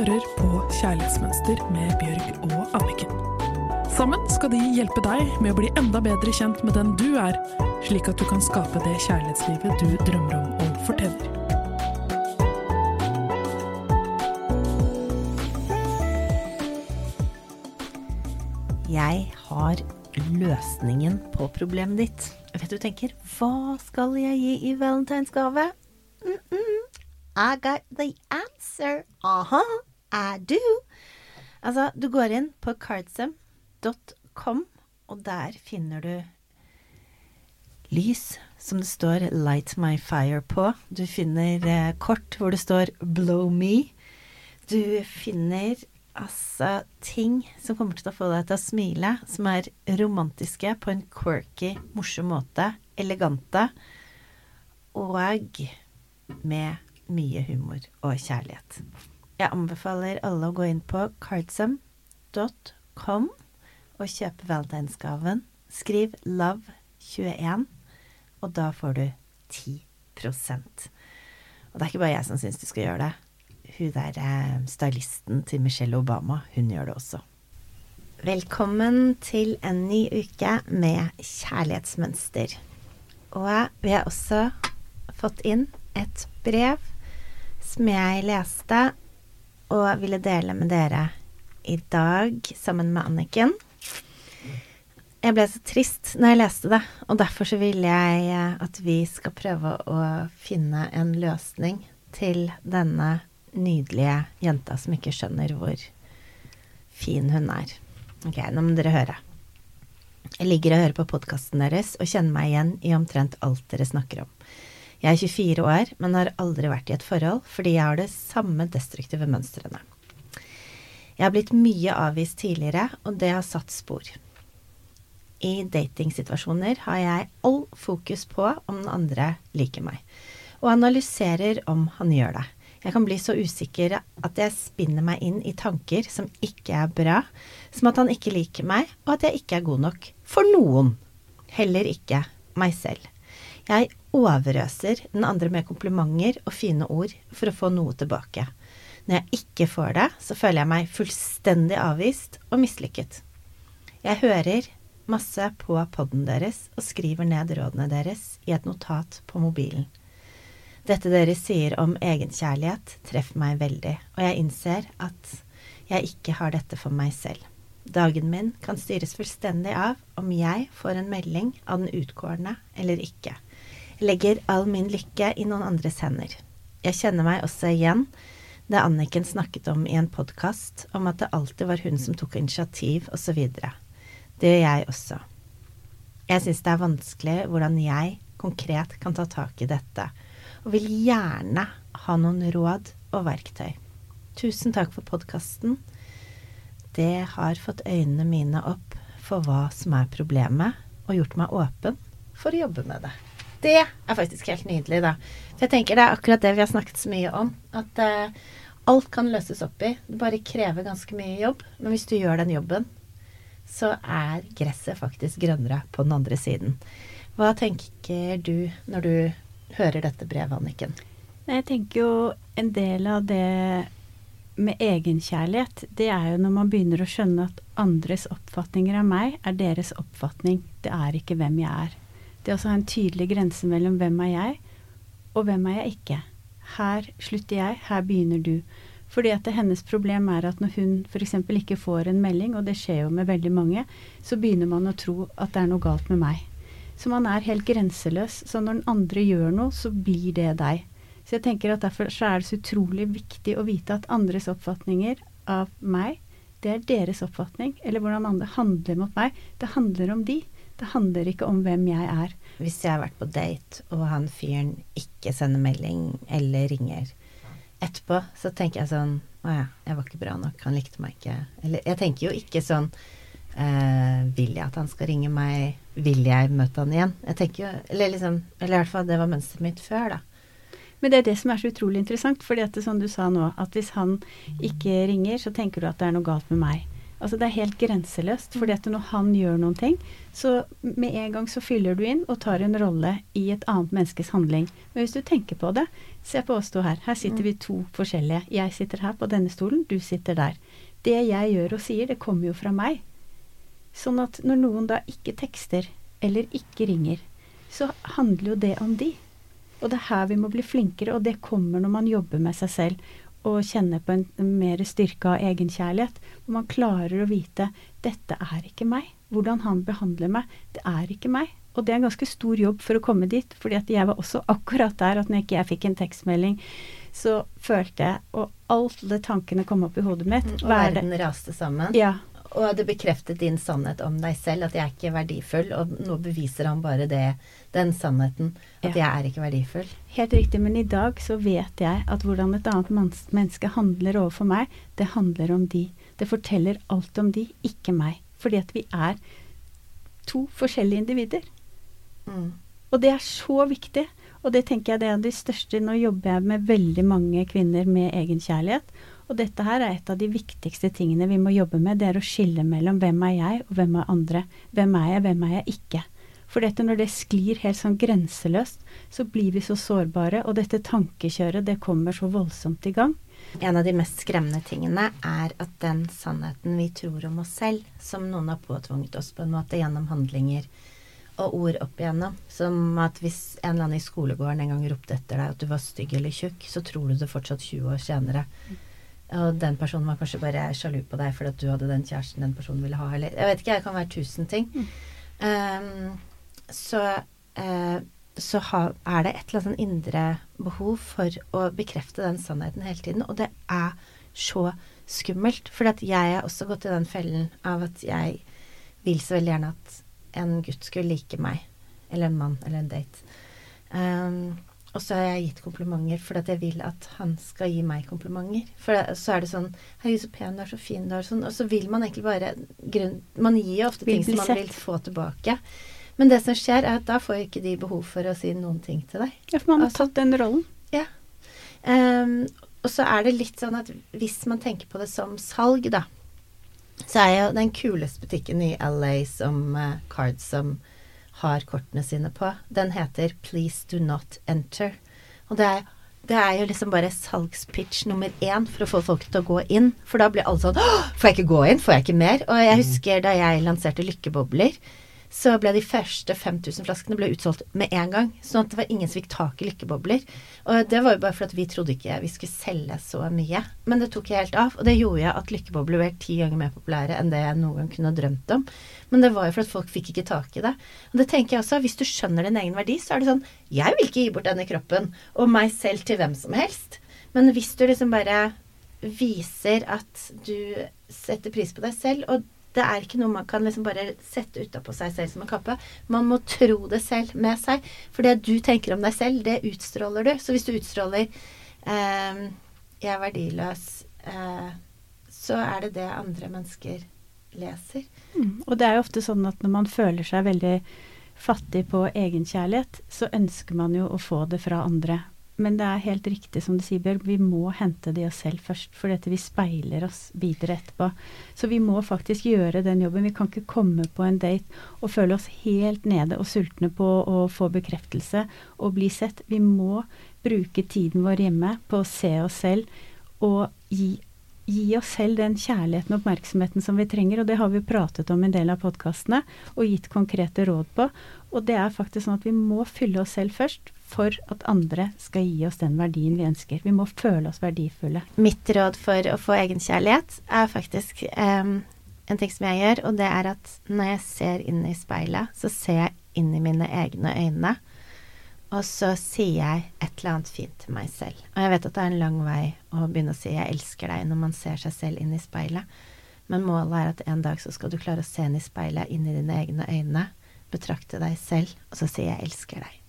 hører på Kjærlighetsmønster med Bjørg og Anniken. Sammen skal de hjelpe deg med å bli enda bedre kjent med den du er, slik at du kan skape det kjærlighetslivet du drømmer om og fortjener. Jeg har løsningen på problemet ditt. Vet du tenker, hva skal jeg gi i valentinsgave? Mm -mm. I got the answer. Aha, I do. Altså, du går inn på cardsum.com, og der finner du lys som det står 'Light my fire' på. Du finner eh, kort hvor det står 'Blow me'. Du finner altså ting som kommer til å få deg til å smile, som er romantiske på en quirky, morsom måte, elegante, og med mye humor og kjærlighet. Jeg anbefaler alle å gå inn på cardsum.com og kjøpe valentinsgaven. Skriv 'love21', og da får du 10% Og det er ikke bare jeg som syns du skal gjøre det hun der eh, stylisten til Michelle Obama, hun gjør det også. Velkommen til en ny uke med kjærlighetsmønster. Og vi har også fått inn et brev som jeg leste og ville dele med dere i dag sammen med Anniken. Jeg ble så trist når jeg leste det, og derfor så vil jeg at vi skal prøve å finne en løsning til denne nydelige jenta som ikke skjønner hvor fin hun er. Ok, nå må dere høre. Jeg ligger og hører på podkasten deres og kjenner meg igjen i omtrent alt dere snakker om. Jeg er 24 år, men har aldri vært i et forhold fordi jeg har det samme destruktive mønstrene. Jeg har blitt mye avvist tidligere, og det har satt spor. I datingsituasjoner har jeg all fokus på om den andre liker meg, og analyserer om han gjør det. Jeg kan bli så usikker at jeg spinner meg inn i tanker som ikke er bra, som at han ikke liker meg, og at jeg ikke er god nok for noen. Heller ikke meg selv. Jeg overøser den andre med komplimenter og fine ord for å få noe tilbake. Når jeg ikke får det, så føler jeg meg fullstendig avvist og mislykket. Jeg hører masse på poden deres og skriver ned rådene deres i et notat på mobilen. Dette dere sier om egenkjærlighet, treffer meg veldig, og jeg innser at jeg ikke har dette for meg selv. Dagen min kan styres fullstendig av om jeg får en melding av den utkårne eller ikke. Legger all min lykke i noen andres hender. Jeg kjenner meg også igjen det Anniken snakket om i en podkast, om at det alltid var hun som tok initiativ, osv. Det gjør jeg også. Jeg syns det er vanskelig hvordan jeg konkret kan ta tak i dette og vil gjerne ha noen råd og verktøy. Tusen takk for podkasten. Det har fått øynene mine opp for hva som er problemet, og gjort meg åpen for å jobbe med det. Det er faktisk helt nydelig, da. For jeg tenker det er akkurat det vi har snakket så mye om. At uh, alt kan løses opp i. Det bare krever ganske mye jobb. Men hvis du gjør den jobben, så er gresset faktisk grønnere på den andre siden. Hva tenker du når du hører dette brevet, Anniken? Jeg tenker jo en del av det med egenkjærlighet, det er jo når man begynner å skjønne at andres oppfatninger av meg er deres oppfatning. Det er ikke hvem jeg er. Det å ha en tydelig grense mellom hvem er jeg, og hvem er jeg ikke. Her slutter jeg, her begynner du. Fordi at hennes problem er at når hun f.eks. ikke får en melding, og det skjer jo med veldig mange, så begynner man å tro at det er noe galt med meg. Så man er helt grenseløs. Så når den andre gjør noe, så blir det deg. Så jeg tenker at derfor så er det så utrolig viktig å vite at andres oppfatninger av meg, det er deres oppfatning. Eller hvordan andre handler mot meg. Det handler om de. Det handler ikke om hvem jeg er. Hvis jeg har vært på date, og han fyren ikke sender melding eller ringer etterpå, så tenker jeg sånn Å ja, jeg var ikke bra nok. Han likte meg ikke. Eller jeg tenker jo ikke sånn eh, Vil jeg at han skal ringe meg? Vil jeg møte han igjen? Jeg tenker jo, Eller liksom Eller i hvert fall, det var mønsteret mitt før, da. Men det er det som er så utrolig interessant. fordi at det, som du sa nå, at hvis han ikke ringer, så tenker du at det er noe galt med meg. Altså det er helt grenseløst. fordi at når han gjør noen ting, så med en gang så fyller du inn og tar en rolle i et annet menneskes handling. Men hvis du tenker på det, se på oss to her. Her sitter vi to forskjellige. Jeg sitter her på denne stolen, du sitter der. Det jeg gjør og sier, det kommer jo fra meg. Sånn at når noen da ikke tekster, eller ikke ringer, så handler jo det om de. Og det er her vi må bli flinkere, og det kommer når man jobber med seg selv og kjenner på en, en mer styrke av egenkjærlighet. Hvor man klarer å vite 'dette er ikke meg'. Hvordan han behandler meg, det er ikke meg. Og det er en ganske stor jobb for å komme dit, fordi at jeg var også akkurat der at når ikke jeg fikk en tekstmelding, så følte jeg Og alle tankene kom opp i hodet mitt. Og verden raste sammen. Ja, Og det bekreftet din sannhet om deg selv, at jeg er ikke verdifull. Og nå beviser han bare det, den sannheten, at Ja. jeg er ikke verdifull. Helt riktig, men i dag så vet jeg at hvordan et annet menneske handler overfor meg, det handler om de. Det forteller alt om de, ikke meg. Fordi at vi er to forskjellige individer. Mm. Og det er så viktig. Og det tenker jeg det er de største Nå jobber jeg med veldig mange kvinner med egenkjærlighet. Og dette her er et av de viktigste tingene vi må jobbe med. Det er å skille mellom hvem er jeg, og hvem er andre. Hvem er jeg, hvem er jeg ikke. For dette når det sklir helt sånn grenseløst, så blir vi så sårbare. Og dette tankekjøret, det kommer så voldsomt i gang. En av de mest skremmende tingene er at den sannheten vi tror om oss selv, som noen har påtvunget oss på en måte gjennom handlinger og ord opp igjennom, som at hvis en eller annen i skolegården en gang ropte etter deg at du var stygg eller tjukk, så tror du det fortsatt 20 år senere. Og den personen var kanskje bare sjalu på deg fordi at du hadde den kjæresten den personen ville ha, eller Jeg vet ikke, det kan være tusen ting. Um, så uh, så ha, er det et eller annet sånn indre behov for å bekrefte den sannheten hele tiden. Og det er så skummelt. For jeg har også gått i den fellen av at jeg vil så veldig gjerne at en gutt skulle like meg. Eller en mann. Eller en date. Um, og så har jeg gitt komplimenter fordi jeg vil at han skal gi meg komplimenter. For det, så er det sånn 'Herregud, så pen du er, så fin du er', sånn. Og så vil man egentlig bare grunn, Man gir jo ofte ting som man vil få tilbake. Men det som skjer, er at da får ikke de behov for å si noen ting til deg. Ja, for man har Altså- tatt den rollen. Ja. Um, og så er det litt sånn at hvis man tenker på det som salg, da, så er jo den kuleste butikken i LA som uh, Card som har kortene sine på, den heter Please Do Not Enter. Og det er, det er jo liksom bare salgspitch nummer én for å få folk til å gå inn. For da blir alle sånn Får jeg ikke gå inn? Får jeg ikke mer? Og jeg husker da jeg lanserte Lykkebobler, så ble de første 5000 flaskene ble utsolgt med en gang. Sånn at det var ingen som fikk tak i lykkebobler. Og det var jo bare fordi vi trodde ikke vi skulle selge så mye. Men det tok jeg helt av, og det gjorde jeg at lykkebobler ble ti ganger mer populære enn det jeg noen gang kunne drømt om. Men det var jo fordi folk fikk ikke tak i det. Og det tenker jeg også, hvis du skjønner din egen verdi, så er det sånn Jeg vil ikke gi bort denne kroppen og meg selv til hvem som helst. Men hvis du liksom bare viser at du setter pris på deg selv, og det er ikke noe man kan liksom bare sette utapå seg selv som en kappe. Man må tro det selv med seg. For det du tenker om deg selv, det utstråler du. Så hvis du utstråler eh, 'jeg er verdiløs', eh, så er det det andre mennesker leser. Mm. Og det er jo ofte sånn at når man føler seg veldig fattig på egenkjærlighet, så ønsker man jo å få det fra andre. Men det er helt riktig som du sier, Bjørg, vi må hente det i oss selv først. For dette vi speiler oss videre etterpå. Så vi må faktisk gjøre den jobben. Vi kan ikke komme på en date og føle oss helt nede og sultne på å få bekreftelse og bli sett. Vi må bruke tiden vår hjemme på å se oss selv og gi gi oss selv den kjærligheten og oppmerksomheten som vi trenger. Og det har vi pratet om i en del av podkastene og gitt konkrete råd på. Og det er faktisk sånn at vi må fylle oss selv først for at andre skal gi oss den verdien vi ønsker. Vi må føle oss verdifulle. Mitt råd for å få egenkjærlighet er faktisk em, en ting som jeg gjør, og det er at når jeg ser inn i speilet, så ser jeg inn i mine egne øyne. Og så sier jeg et eller annet fint til meg selv. Og jeg vet at det er en lang vei å begynne å si 'jeg elsker deg' når man ser seg selv inn i speilet. Men målet er at en dag så skal du klare å se inn i speilet, inn i dine egne øyne, betrakte deg selv, og så sier 'jeg elsker deg'.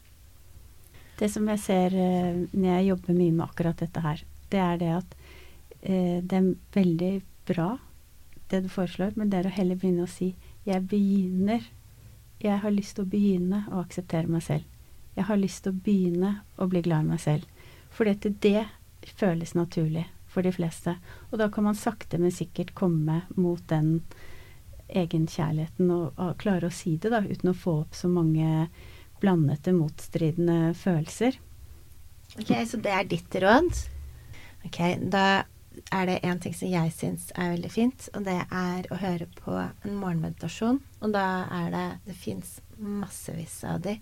Det som jeg ser eh, når jeg jobber mye med akkurat dette her, det er det at eh, det er veldig bra det du foreslår, men det er å heller begynne å si 'jeg begynner'. Jeg har lyst til å begynne å akseptere meg selv. Jeg har lyst til å begynne å bli glad i meg selv. For dette, det føles naturlig. for de fleste. Og da kan man sakte, men sikkert komme mot den egenkjærligheten og, og klare å si det, da, uten å få opp så mange blandete, motstridende følelser. Ok, Så det er ditt råd? Ok, da er det en ting som jeg syns er veldig fint, og det er å høre på en morgenmeditasjon. Og da er det Det fins massevis av de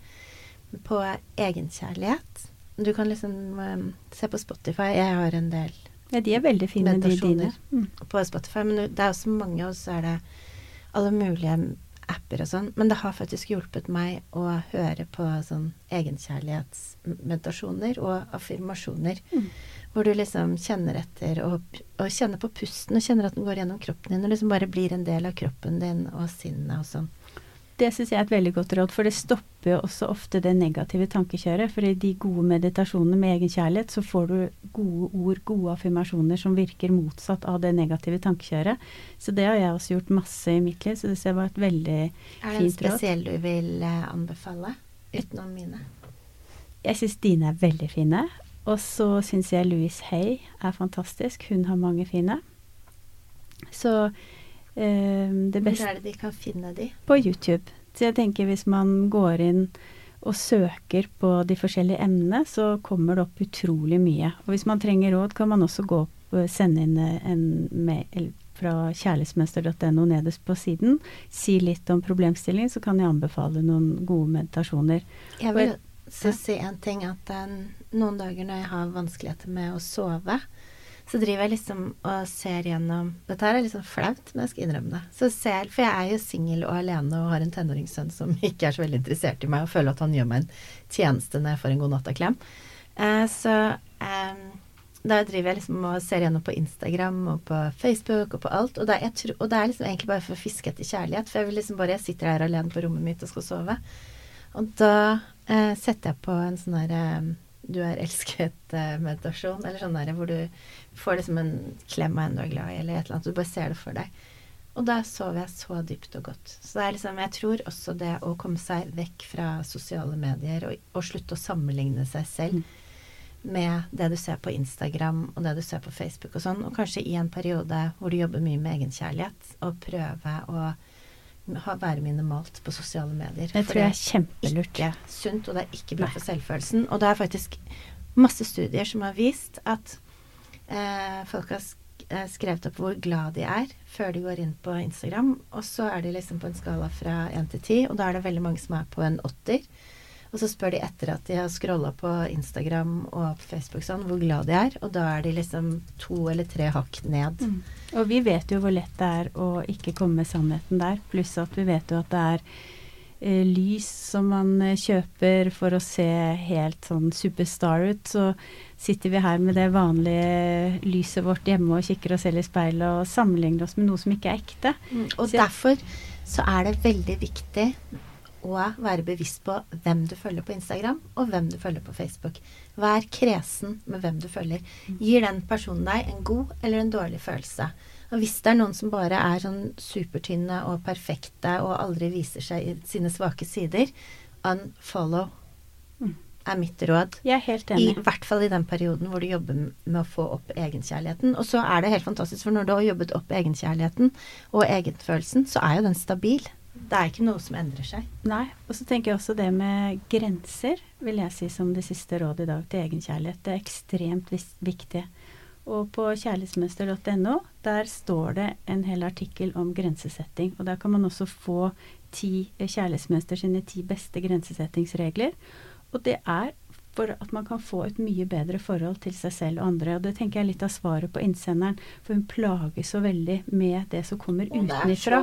på egenkjærlighet. Du kan liksom um, se på Spotify. Jeg har en del Ja, de er veldig fine, de dine. Mm. På Spotify, men det er også mange, og så er det alle mulige apper og sånn. Men det har faktisk hjulpet meg å høre på sånn egenkjærlighetsmeditasjoner og affirmasjoner. Mm. Hvor du liksom kjenner etter og, og, kjenner på pusten og kjenner at den går gjennom kroppen din og liksom bare blir en del av kroppen din og sinnet og sånn. Det syns jeg er et veldig godt råd, for det stopper jo også ofte det negative tankekjøret. For i de gode meditasjonene med egen kjærlighet, så får du gode ord, gode affirmasjoner som virker motsatt av det negative tankekjøret. Så det har jeg også gjort masse i mitt liv, så det var et veldig fint råd. Er det en spesiell du vil eh, anbefale, utenom mine? Jeg syns dine er veldig fine. Og så syns jeg Louise Hay er fantastisk. Hun har mange fine. Så det beste Hvor er det de kan finne de? På YouTube. Så jeg tenker hvis man går inn og søker på de forskjellige emnene, så kommer det opp utrolig mye. Og hvis man trenger råd, kan man også gå opp, og sende inn en mail fra kjærlighetsmønster.no nederst på siden. Si litt om problemstillingen, så kan jeg anbefale noen gode meditasjoner. Jeg vil så si en ting at um, noen dager når jeg har vanskeligheter med å sove, så driver jeg liksom og ser gjennom Dette her er liksom flaut, men jeg skal innrømme det. Så ser, For jeg er jo singel og alene og har en tenåringssønn som ikke er så veldig interessert i meg, og føler at han gjør meg en tjeneste når jeg får en god nattaklem. Eh, så eh, da driver jeg liksom og ser gjennom på Instagram og på Facebook og på alt. Og det, er, og det er liksom egentlig bare for å fiske etter kjærlighet. For jeg vil liksom bare Jeg sitter her alene på rommet mitt og skal sove. Og da eh, setter jeg på en sånn herre eh, du er elsket-meditasjon, eller sånn der hvor du får liksom en klem av en du er glad i, eller et eller annet. Du bare ser det for deg. Og da sover jeg så dypt og godt. Så det er liksom, jeg tror også det å komme seg vekk fra sosiale medier og, og slutte å sammenligne seg selv mm. med det du ser på Instagram og det du ser på Facebook og sånn, og kanskje i en periode hvor du jobber mye med egenkjærlighet, og prøve å være minimalt på sosiale medier. Det tror jeg er kjempelurt. Det er ikke sunt, og det er ikke bra for selvfølelsen. Og det er faktisk masse studier som har vist at eh, folk har eh, skrevet opp hvor glad de er før de går inn på Instagram. Og så er de liksom på en skala fra 1 til 10, og da er det veldig mange som er på en åtter. Og så spør de etter at de har scrolla på Instagram og på Facebook sånn, hvor glad de er. Og da er de liksom to eller tre hakk ned. Mm. Og vi vet jo hvor lett det er å ikke komme med sannheten der. Pluss at vi vet jo at det er eh, lys som man eh, kjøper for å se helt sånn superstar ut. Så sitter vi her med det vanlige lyset vårt hjemme og kikker oss selv i speilet og sammenligner oss med noe som ikke er ekte. Mm. Og så, derfor så er det veldig viktig og være bevisst på hvem du følger på Instagram, og hvem du følger på Facebook. Vær kresen med hvem du følger. Gir den personen deg en god eller en dårlig følelse? Og hvis det er noen som bare er sånn supertynne og perfekte og aldri viser seg i sine svake sider, unfollow mm. er mitt råd. Jeg er helt enig. I hvert fall i den perioden hvor du jobber med å få opp egenkjærligheten. Og så er det helt fantastisk, for når du har jobbet opp egenkjærligheten og egenfølelsen, så er jo den stabil. Det er ikke noe som endrer seg. Nei. Og så tenker jeg også det med grenser, vil jeg si som det siste rådet i dag til egenkjærlighet. Det er ekstremt viktig. Og på kjærlighetsmønster.no, der står det en hel artikkel om grensesetting. Og der kan man også få ti kjærlighetsmønster sine ti beste grensesettingsregler. Og det er for at man kan få et mye bedre forhold til seg selv og andre. Og det tenker jeg er litt av svaret på innsenderen, for hun plages så veldig med det som kommer utenfra.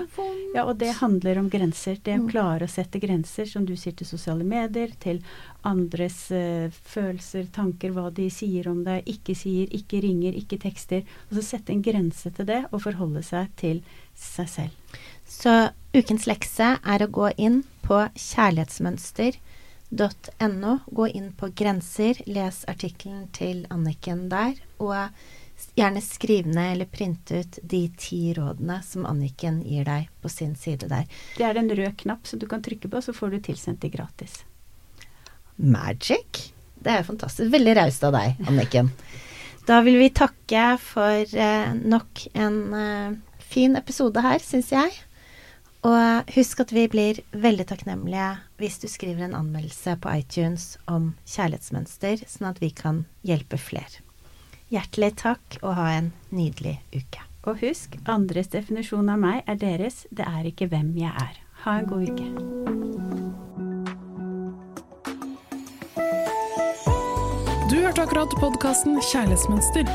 Ja, og det handler om grenser. Det å klare å sette grenser, som du sier, til sosiale medier, til andres uh, følelser, tanker, hva de sier om deg, ikke sier, ikke ringer, ikke tekster. Og så sette en grense til det, og forholde seg til seg selv. Så ukens lekse er å gå inn på kjærlighetsmønster .no. Gå inn på Grenser, les artikkelen til Anniken der, og gjerne skriv ned eller printe ut de ti rådene som Anniken gir deg på sin side der. Det er en rød knapp som du kan trykke på, så får du tilsendt de gratis. Magic! Det er fantastisk. Veldig raust av deg, Anniken. Da vil vi takke for eh, nok en eh, fin episode her, syns jeg. Og husk at vi blir veldig takknemlige hvis du skriver en anmeldelse på iTunes om kjærlighetsmønster, sånn at vi kan hjelpe flere. Hjertelig takk, og ha en nydelig uke. Og husk, andres definisjon av meg er deres, det er ikke hvem jeg er. Ha en god uke. Du hørte akkurat podkasten Kjærlighetsmønster.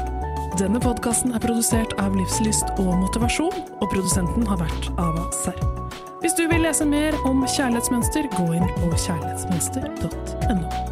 Denne podkasten er produsert av Livslyst og Motivasjon, og produsenten har vært Ava Serr. Hvis du vil lese mer om kjærlighetsmønster, gå inn på kjærlighetsmønster.no.